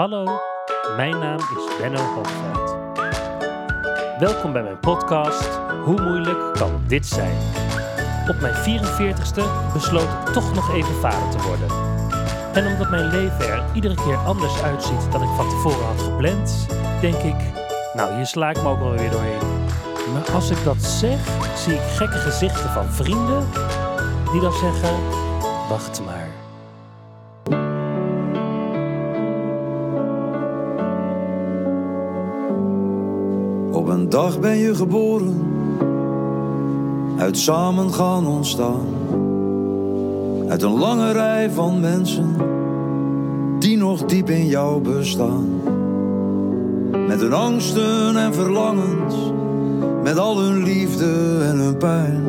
Hallo, mijn naam is Benno Hoogveld. Welkom bij mijn podcast Hoe moeilijk kan dit zijn? Op mijn 44ste besloot ik toch nog even vader te worden. En omdat mijn leven er iedere keer anders uitziet dan ik van tevoren had gepland, denk ik, nou hier sla ik me ook wel weer doorheen. Maar als ik dat zeg, zie ik gekke gezichten van vrienden die dan zeggen, wacht maar. Dag ben je geboren, uit samen gaan ontstaan. Uit een lange rij van mensen die nog diep in jou bestaan. Met hun angsten en verlangens, met al hun liefde en hun pijn.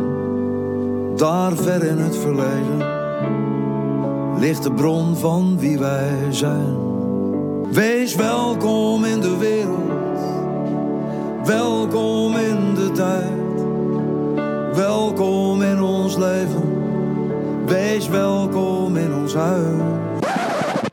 Daar ver in het verleden ligt de bron van wie wij zijn. Wees welkom in de wereld Welkom in de tijd, welkom in ons leven. Wees welkom in ons huis.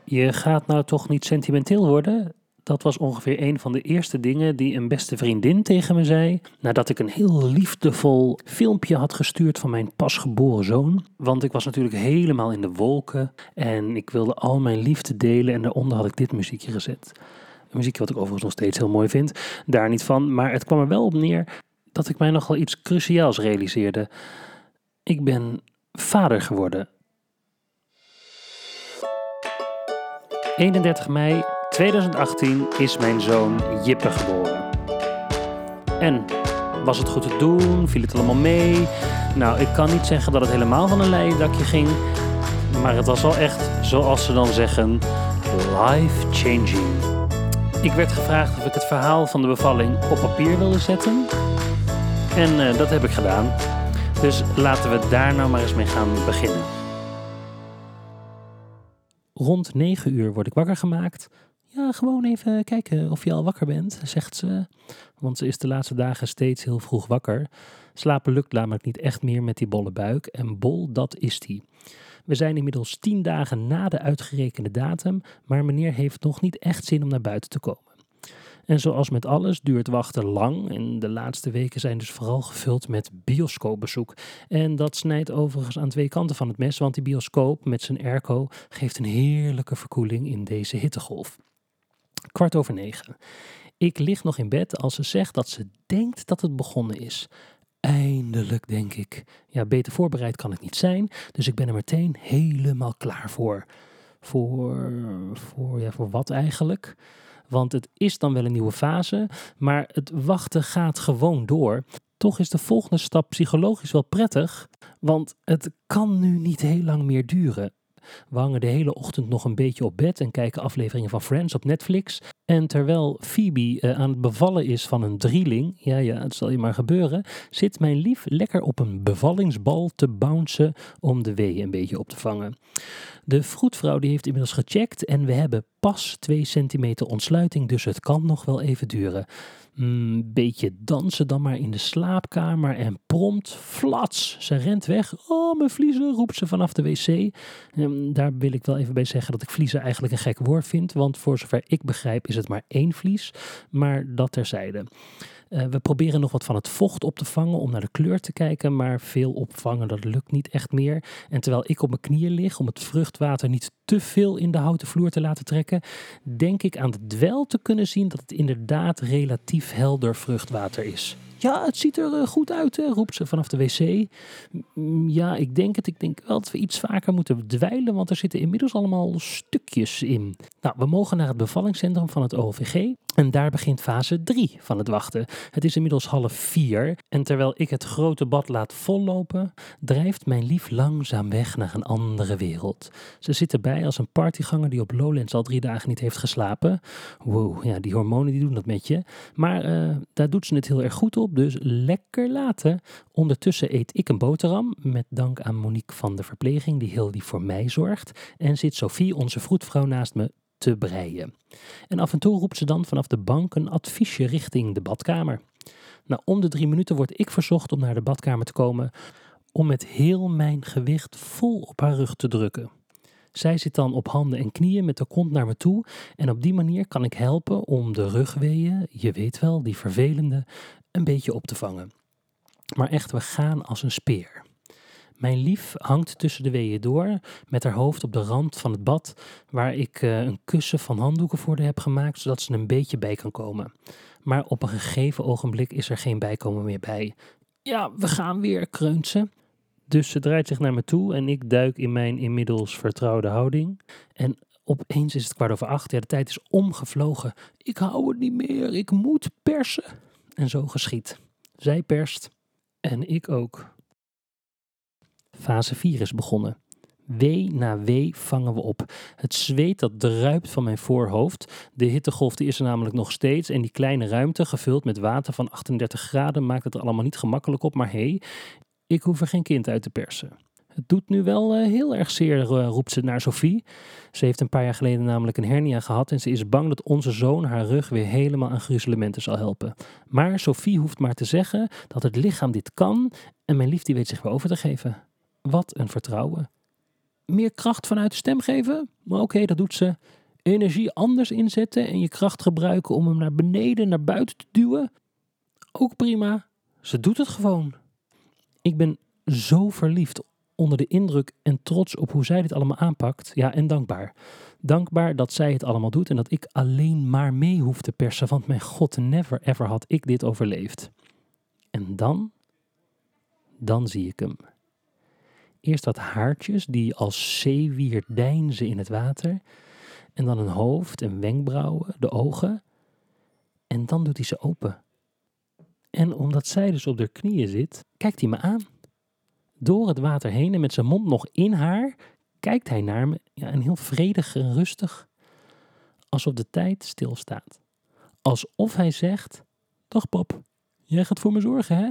Je gaat nou toch niet sentimenteel worden? Dat was ongeveer een van de eerste dingen die een beste vriendin tegen me zei. Nadat ik een heel liefdevol filmpje had gestuurd van mijn pasgeboren zoon. Want ik was natuurlijk helemaal in de wolken. En ik wilde al mijn liefde delen. En daaronder had ik dit muziekje gezet. Een muziekje wat ik overigens nog steeds heel mooi vind. Daar niet van. Maar het kwam er wel op neer dat ik mij nogal iets cruciaals realiseerde. Ik ben vader geworden. 31 mei 2018 is mijn zoon Jippe geboren. En was het goed te doen? Viel het allemaal mee? Nou, ik kan niet zeggen dat het helemaal van een leien dakje ging. Maar het was wel echt, zoals ze dan zeggen, life changing. Ik werd gevraagd of ik het verhaal van de bevalling op papier wilde zetten. En uh, dat heb ik gedaan. Dus laten we daar nou maar eens mee gaan beginnen. Rond 9 uur word ik wakker gemaakt. Ja, gewoon even kijken of je al wakker bent, zegt ze. Want ze is de laatste dagen steeds heel vroeg wakker. Slapen lukt namelijk niet echt meer met die bolle buik. En bol, dat is die. We zijn inmiddels tien dagen na de uitgerekende datum, maar meneer heeft nog niet echt zin om naar buiten te komen. En zoals met alles duurt wachten lang en de laatste weken zijn dus vooral gevuld met bioscoopbezoek. En dat snijdt overigens aan twee kanten van het mes, want die bioscoop met zijn airco geeft een heerlijke verkoeling in deze hittegolf. Kwart over negen. Ik lig nog in bed als ze zegt dat ze denkt dat het begonnen is. Eindelijk, denk ik. Ja, beter voorbereid kan het niet zijn, dus ik ben er meteen helemaal klaar voor. Voor, voor, ja, voor wat eigenlijk? Want het is dan wel een nieuwe fase, maar het wachten gaat gewoon door. Toch is de volgende stap psychologisch wel prettig, want het kan nu niet heel lang meer duren. We hangen de hele ochtend nog een beetje op bed en kijken afleveringen van Friends op Netflix. En terwijl Phoebe uh, aan het bevallen is van een drieling, ja ja, het zal je maar gebeuren, zit mijn lief lekker op een bevallingsbal te bouncen om de weeën een beetje op te vangen. De vroedvrouw die heeft inmiddels gecheckt en we hebben pas 2 centimeter ontsluiting, dus het kan nog wel even duren. Een mm, beetje dansen dan maar in de slaapkamer en prompt, flats, ze rent weg. Oh, mijn vliezen, roept ze vanaf de wc. En ehm, daar wil ik wel even bij zeggen dat ik vliezen eigenlijk een gek woord vind, want voor zover ik begrijp is het maar één vlies, maar dat terzijde. Uh, we proberen nog wat van het vocht op te vangen om naar de kleur te kijken, maar veel opvangen dat lukt niet echt meer. En terwijl ik op mijn knieën lig om het vruchtwater niet te veel in de houten vloer te laten trekken, denk ik aan de dwel te kunnen zien dat het inderdaad relatief helder vruchtwater is. Ja, het ziet er eh, goed uit, roept ze vanaf de wc. Ja, ik denk het. Ik denk wel dat we iets vaker moeten dweilen, want er zitten inmiddels allemaal stukjes in. Nou, we mogen naar het bevallingscentrum van het OVG. En daar begint fase 3 van het wachten. Het is inmiddels half vier en terwijl ik het grote bad laat vollopen, drijft mijn lief langzaam weg naar een andere wereld. Ze zit erbij als een partyganger die op Lowlands al drie dagen niet heeft geslapen. Wow, ja, die hormonen die doen dat met je. Maar uh, daar doet ze het heel erg goed op, dus lekker laten. Ondertussen eet ik een boterham, met dank aan Monique van de verpleging die heel lief voor mij zorgt. En zit Sophie, onze vroedvrouw, naast me te breien. En af en toe roept ze dan vanaf de bank een adviesje richting de badkamer. Na om de drie minuten word ik verzocht om naar de badkamer te komen om met heel mijn gewicht vol op haar rug te drukken. Zij zit dan op handen en knieën met de kont naar me toe en op die manier kan ik helpen om de rugweeën, je weet wel, die vervelende, een beetje op te vangen. Maar echt, we gaan als een speer. Mijn lief hangt tussen de weeën door, met haar hoofd op de rand van het bad, waar ik uh, een kussen van handdoeken voor haar heb gemaakt, zodat ze een beetje bij kan komen. Maar op een gegeven ogenblik is er geen bijkomen meer bij. Ja, we gaan weer, kreunt ze. Dus ze draait zich naar me toe en ik duik in mijn inmiddels vertrouwde houding. En opeens is het kwart over acht. Ja, de tijd is omgevlogen. Ik hou het niet meer. Ik moet persen. En zo geschiet. Zij perst en ik ook. Fase 4 is begonnen. Wee na wee vangen we op. Het zweet dat druipt van mijn voorhoofd. De hittegolf die is er namelijk nog steeds. En die kleine ruimte, gevuld met water van 38 graden, maakt het er allemaal niet gemakkelijk op. Maar hé, hey, ik hoef er geen kind uit te persen. Het doet nu wel uh, heel erg zeer, uh, roept ze naar Sophie. Ze heeft een paar jaar geleden namelijk een hernia gehad en ze is bang dat onze zoon haar rug weer helemaal aan gruzelementen zal helpen. Maar Sophie hoeft maar te zeggen dat het lichaam dit kan en mijn lief die weet zich weer over te geven. Wat een vertrouwen. Meer kracht vanuit de stem geven? Maar oké, dat doet ze. Energie anders inzetten en je kracht gebruiken om hem naar beneden, naar buiten te duwen? Ook prima. Ze doet het gewoon. Ik ben zo verliefd onder de indruk en trots op hoe zij dit allemaal aanpakt. Ja, en dankbaar. Dankbaar dat zij het allemaal doet en dat ik alleen maar mee hoef te persen. Want mijn god, never ever had ik dit overleefd. En dan, dan zie ik hem. Eerst wat haartjes die als zeewier deinzen in het water. En dan een hoofd en wenkbrauwen, de ogen. En dan doet hij ze open. En omdat zij dus op haar knieën zit, kijkt hij me aan. Door het water heen en met zijn mond nog in haar, kijkt hij naar me. Ja, en heel vredig en rustig. Alsof de tijd stilstaat. Alsof hij zegt: Dag pap, jij gaat voor me zorgen, hè?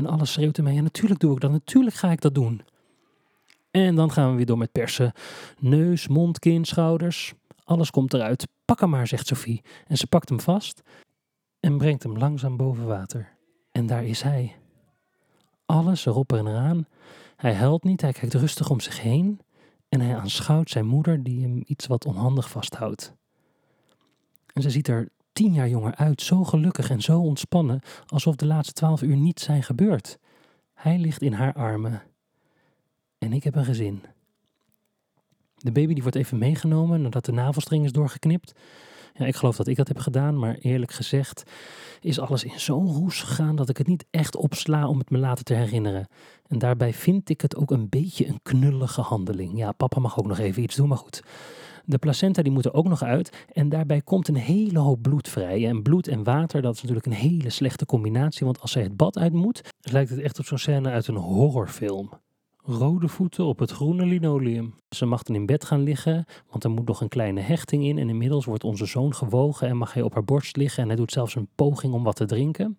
En alles schreeuwt mij: Ja, natuurlijk doe ik dat, natuurlijk ga ik dat doen. En dan gaan we weer door met persen. Neus, mond, kin, schouders. Alles komt eruit. Pak hem maar, zegt Sophie. En ze pakt hem vast en brengt hem langzaam boven water. En daar is hij. Alles erop en eraan. Hij huilt niet, hij kijkt rustig om zich heen en hij aanschouwt zijn moeder die hem iets wat onhandig vasthoudt. En ze ziet er tien jaar jonger uit, zo gelukkig en zo ontspannen, alsof de laatste twaalf uur niet zijn gebeurd. Hij ligt in haar armen. En ik heb een gezin. De baby die wordt even meegenomen nadat de navelstreng is doorgeknipt. Ja, ik geloof dat ik dat heb gedaan, maar eerlijk gezegd is alles in zo'n roes gegaan dat ik het niet echt opsla om het me later te herinneren. En daarbij vind ik het ook een beetje een knullige handeling. Ja, papa mag ook nog even iets doen, maar goed. De placenta die moet er ook nog uit en daarbij komt een hele hoop bloed vrij. En bloed en water, dat is natuurlijk een hele slechte combinatie, want als zij het bad uit moet, lijkt het echt op zo'n scène uit een horrorfilm. Rode voeten op het groene linoleum. Ze mag dan in bed gaan liggen, want er moet nog een kleine hechting in. En inmiddels wordt onze zoon gewogen en mag hij op haar borst liggen. En hij doet zelfs een poging om wat te drinken.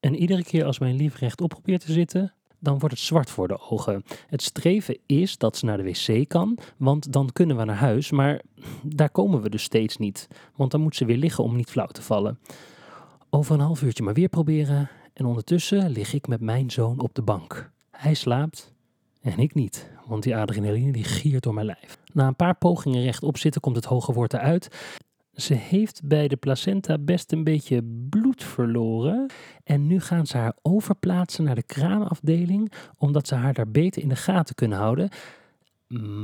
En iedere keer als mijn lief rechtop probeert te zitten, dan wordt het zwart voor de ogen. Het streven is dat ze naar de wc kan, want dan kunnen we naar huis. Maar daar komen we dus steeds niet, want dan moet ze weer liggen om niet flauw te vallen. Over een half uurtje maar weer proberen. En ondertussen lig ik met mijn zoon op de bank. Hij slaapt en ik niet, want die adrenaline die giert door mijn lijf. Na een paar pogingen rechtop zitten komt het hoge woord eruit. Ze heeft bij de placenta best een beetje bloed verloren. En nu gaan ze haar overplaatsen naar de kraamafdeling, omdat ze haar daar beter in de gaten kunnen houden.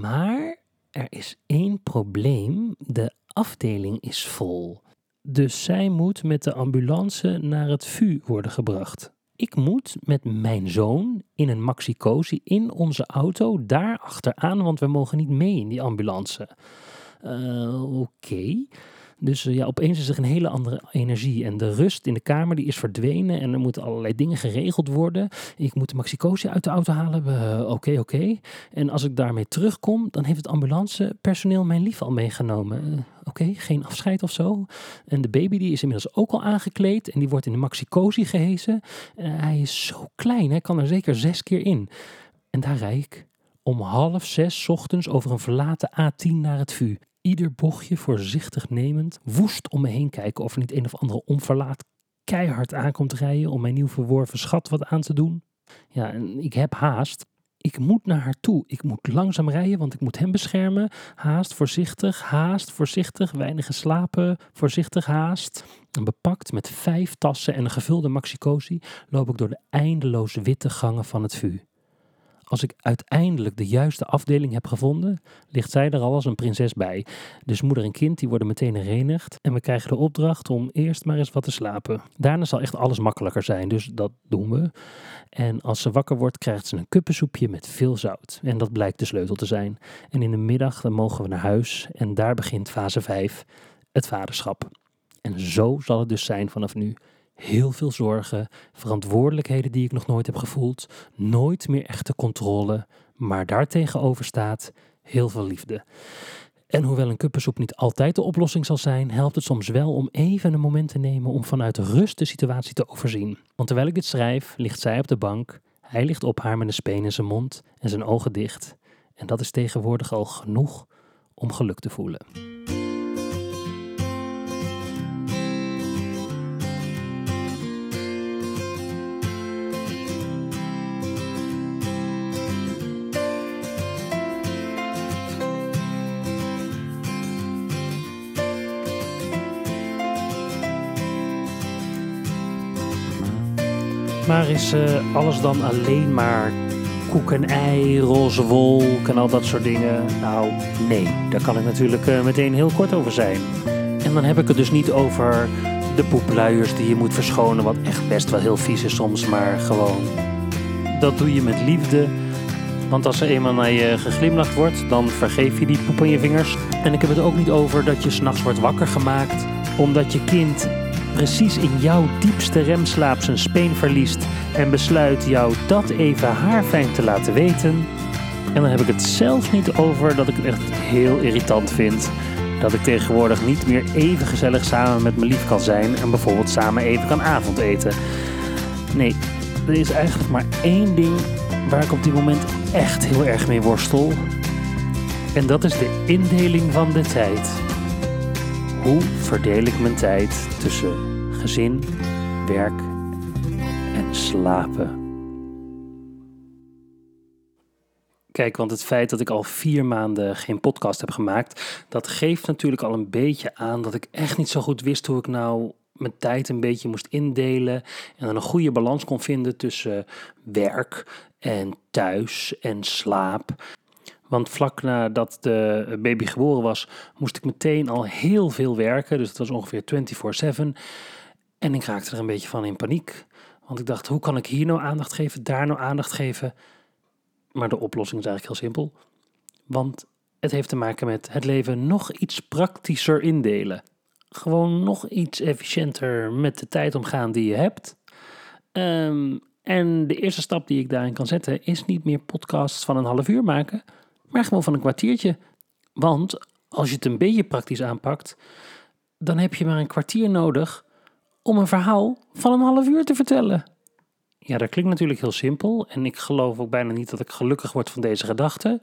Maar er is één probleem: de afdeling is vol. Dus zij moet met de ambulance naar het VU worden gebracht ik moet met mijn zoon in een maxi in onze auto daar achteraan, want we mogen niet mee in die ambulance. Uh, Oké. Dus uh, ja, opeens is er een hele andere energie. En de rust in de kamer die is verdwenen. En er moeten allerlei dingen geregeld worden. Ik moet de maxicosi uit de auto halen. Oké, uh, oké. Okay. En als ik daarmee terugkom, dan heeft het ambulancepersoneel mijn lief al meegenomen. oké, geen afscheid of zo. En de baby die is inmiddels ook al aangekleed. En die wordt in de maxicosi gehezen. hij is zo klein. Hij kan er zeker zes keer in. En daar rijd ik om half zes ochtends over een verlaten A10 naar het VU ieder bochtje voorzichtig nemend, woest om me heen kijken of er niet een of andere onverlaat keihard aankomt rijden om mijn nieuw verworven schat wat aan te doen. Ja, en ik heb haast. Ik moet naar haar toe. Ik moet langzaam rijden, want ik moet hem beschermen. Haast, voorzichtig, haast, voorzichtig. Weinig geslapen, voorzichtig, haast. En bepakt met vijf tassen en een gevulde maxicosi loop ik door de eindeloos witte gangen van het VU. Als ik uiteindelijk de juiste afdeling heb gevonden, ligt zij er al als een prinses bij. Dus moeder en kind die worden meteen herenigd en we krijgen de opdracht om eerst maar eens wat te slapen. Daarna zal echt alles makkelijker zijn, dus dat doen we. En als ze wakker wordt, krijgt ze een kuppensoepje met veel zout. En dat blijkt de sleutel te zijn. En in de middag dan mogen we naar huis en daar begint fase 5, het vaderschap. En zo zal het dus zijn vanaf nu heel veel zorgen, verantwoordelijkheden die ik nog nooit heb gevoeld, nooit meer echte controle, maar daartegenover staat heel veel liefde. En hoewel een kuppensoep niet altijd de oplossing zal zijn, helpt het soms wel om even een moment te nemen om vanuit rust de situatie te overzien. Want terwijl ik dit schrijf, ligt zij op de bank, hij ligt op haar met een speen in zijn mond en zijn ogen dicht. En dat is tegenwoordig al genoeg om geluk te voelen. Maar is uh, alles dan alleen maar koek en ei, roze wolk en al dat soort dingen? Nou, nee, daar kan ik natuurlijk uh, meteen heel kort over zijn. En dan heb ik het dus niet over de poepluiers die je moet verschonen, wat echt best wel heel vies is soms, maar gewoon. Dat doe je met liefde. Want als er eenmaal naar je geglimlacht wordt, dan vergeef je die poep aan je vingers. En ik heb het ook niet over dat je s'nachts wordt wakker gemaakt omdat je kind precies in jouw diepste remslaap zijn speen verliest en besluit jou dat even haarfijn te laten weten. En dan heb ik het zelfs niet over dat ik het echt heel irritant vind dat ik tegenwoordig niet meer even gezellig samen met mijn lief kan zijn en bijvoorbeeld samen even kan avondeten. Nee, er is eigenlijk maar één ding waar ik op dit moment echt heel erg mee worstel. En dat is de indeling van de tijd. Hoe verdeel ik mijn tijd tussen gezin, werk en slapen? Kijk, want het feit dat ik al vier maanden geen podcast heb gemaakt, dat geeft natuurlijk al een beetje aan dat ik echt niet zo goed wist hoe ik nou mijn tijd een beetje moest indelen en dan een goede balans kon vinden tussen werk en thuis en slaap. Want vlak nadat de baby geboren was, moest ik meteen al heel veel werken. Dus het was ongeveer 24/7. En ik raakte er een beetje van in paniek. Want ik dacht, hoe kan ik hier nou aandacht geven, daar nou aandacht geven? Maar de oplossing is eigenlijk heel simpel. Want het heeft te maken met het leven nog iets praktischer indelen. Gewoon nog iets efficiënter met de tijd omgaan die je hebt. Um, en de eerste stap die ik daarin kan zetten is niet meer podcasts van een half uur maken, maar gewoon van een kwartiertje. Want als je het een beetje praktisch aanpakt, dan heb je maar een kwartier nodig om een verhaal van een half uur te vertellen. Ja, dat klinkt natuurlijk heel simpel en ik geloof ook bijna niet dat ik gelukkig word van deze gedachte.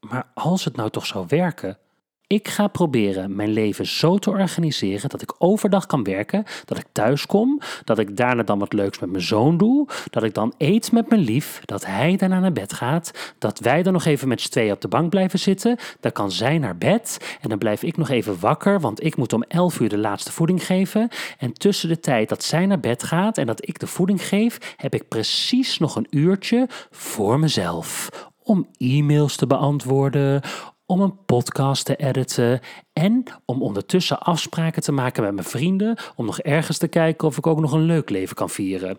Maar als het nou toch zou werken, ik ga proberen mijn leven zo te organiseren dat ik overdag kan werken, dat ik thuis kom, dat ik daarna dan wat leuks met mijn zoon doe, dat ik dan eet met mijn lief, dat hij daarna naar bed gaat, dat wij dan nog even met z'n tweeën op de bank blijven zitten, dan kan zij naar bed en dan blijf ik nog even wakker, want ik moet om 11 uur de laatste voeding geven. En tussen de tijd dat zij naar bed gaat en dat ik de voeding geef, heb ik precies nog een uurtje voor mezelf om e-mails te beantwoorden, om een podcast te editen en om ondertussen afspraken te maken met mijn vrienden om nog ergens te kijken of ik ook nog een leuk leven kan vieren.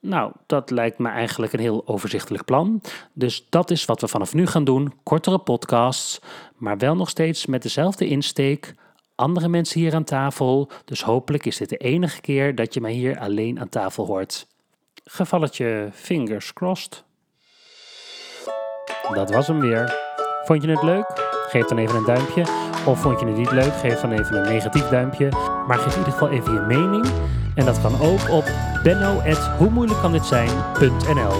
Nou, dat lijkt me eigenlijk een heel overzichtelijk plan. Dus dat is wat we vanaf nu gaan doen: kortere podcasts, maar wel nog steeds met dezelfde insteek. Andere mensen hier aan tafel, dus hopelijk is dit de enige keer dat je mij hier alleen aan tafel hoort. Gevalletje fingers crossed. Dat was hem weer. Vond je het leuk? Geef dan even een duimpje. Of vond je het niet leuk? Geef dan even een negatief duimpje. Maar geef in ieder geval even je mening. En dat kan ook op benno.hoemoeilijkkanditzijn.nl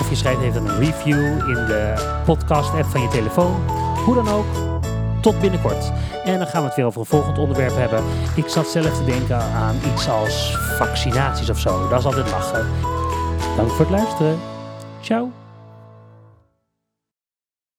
Of je schrijft even een review in de podcast-app van je telefoon. Hoe dan ook. Tot binnenkort. En dan gaan we het weer over een volgend onderwerp hebben. Ik zat zelf te denken aan iets als vaccinaties of zo. Dat is altijd lachen. Dank voor het luisteren. Ciao.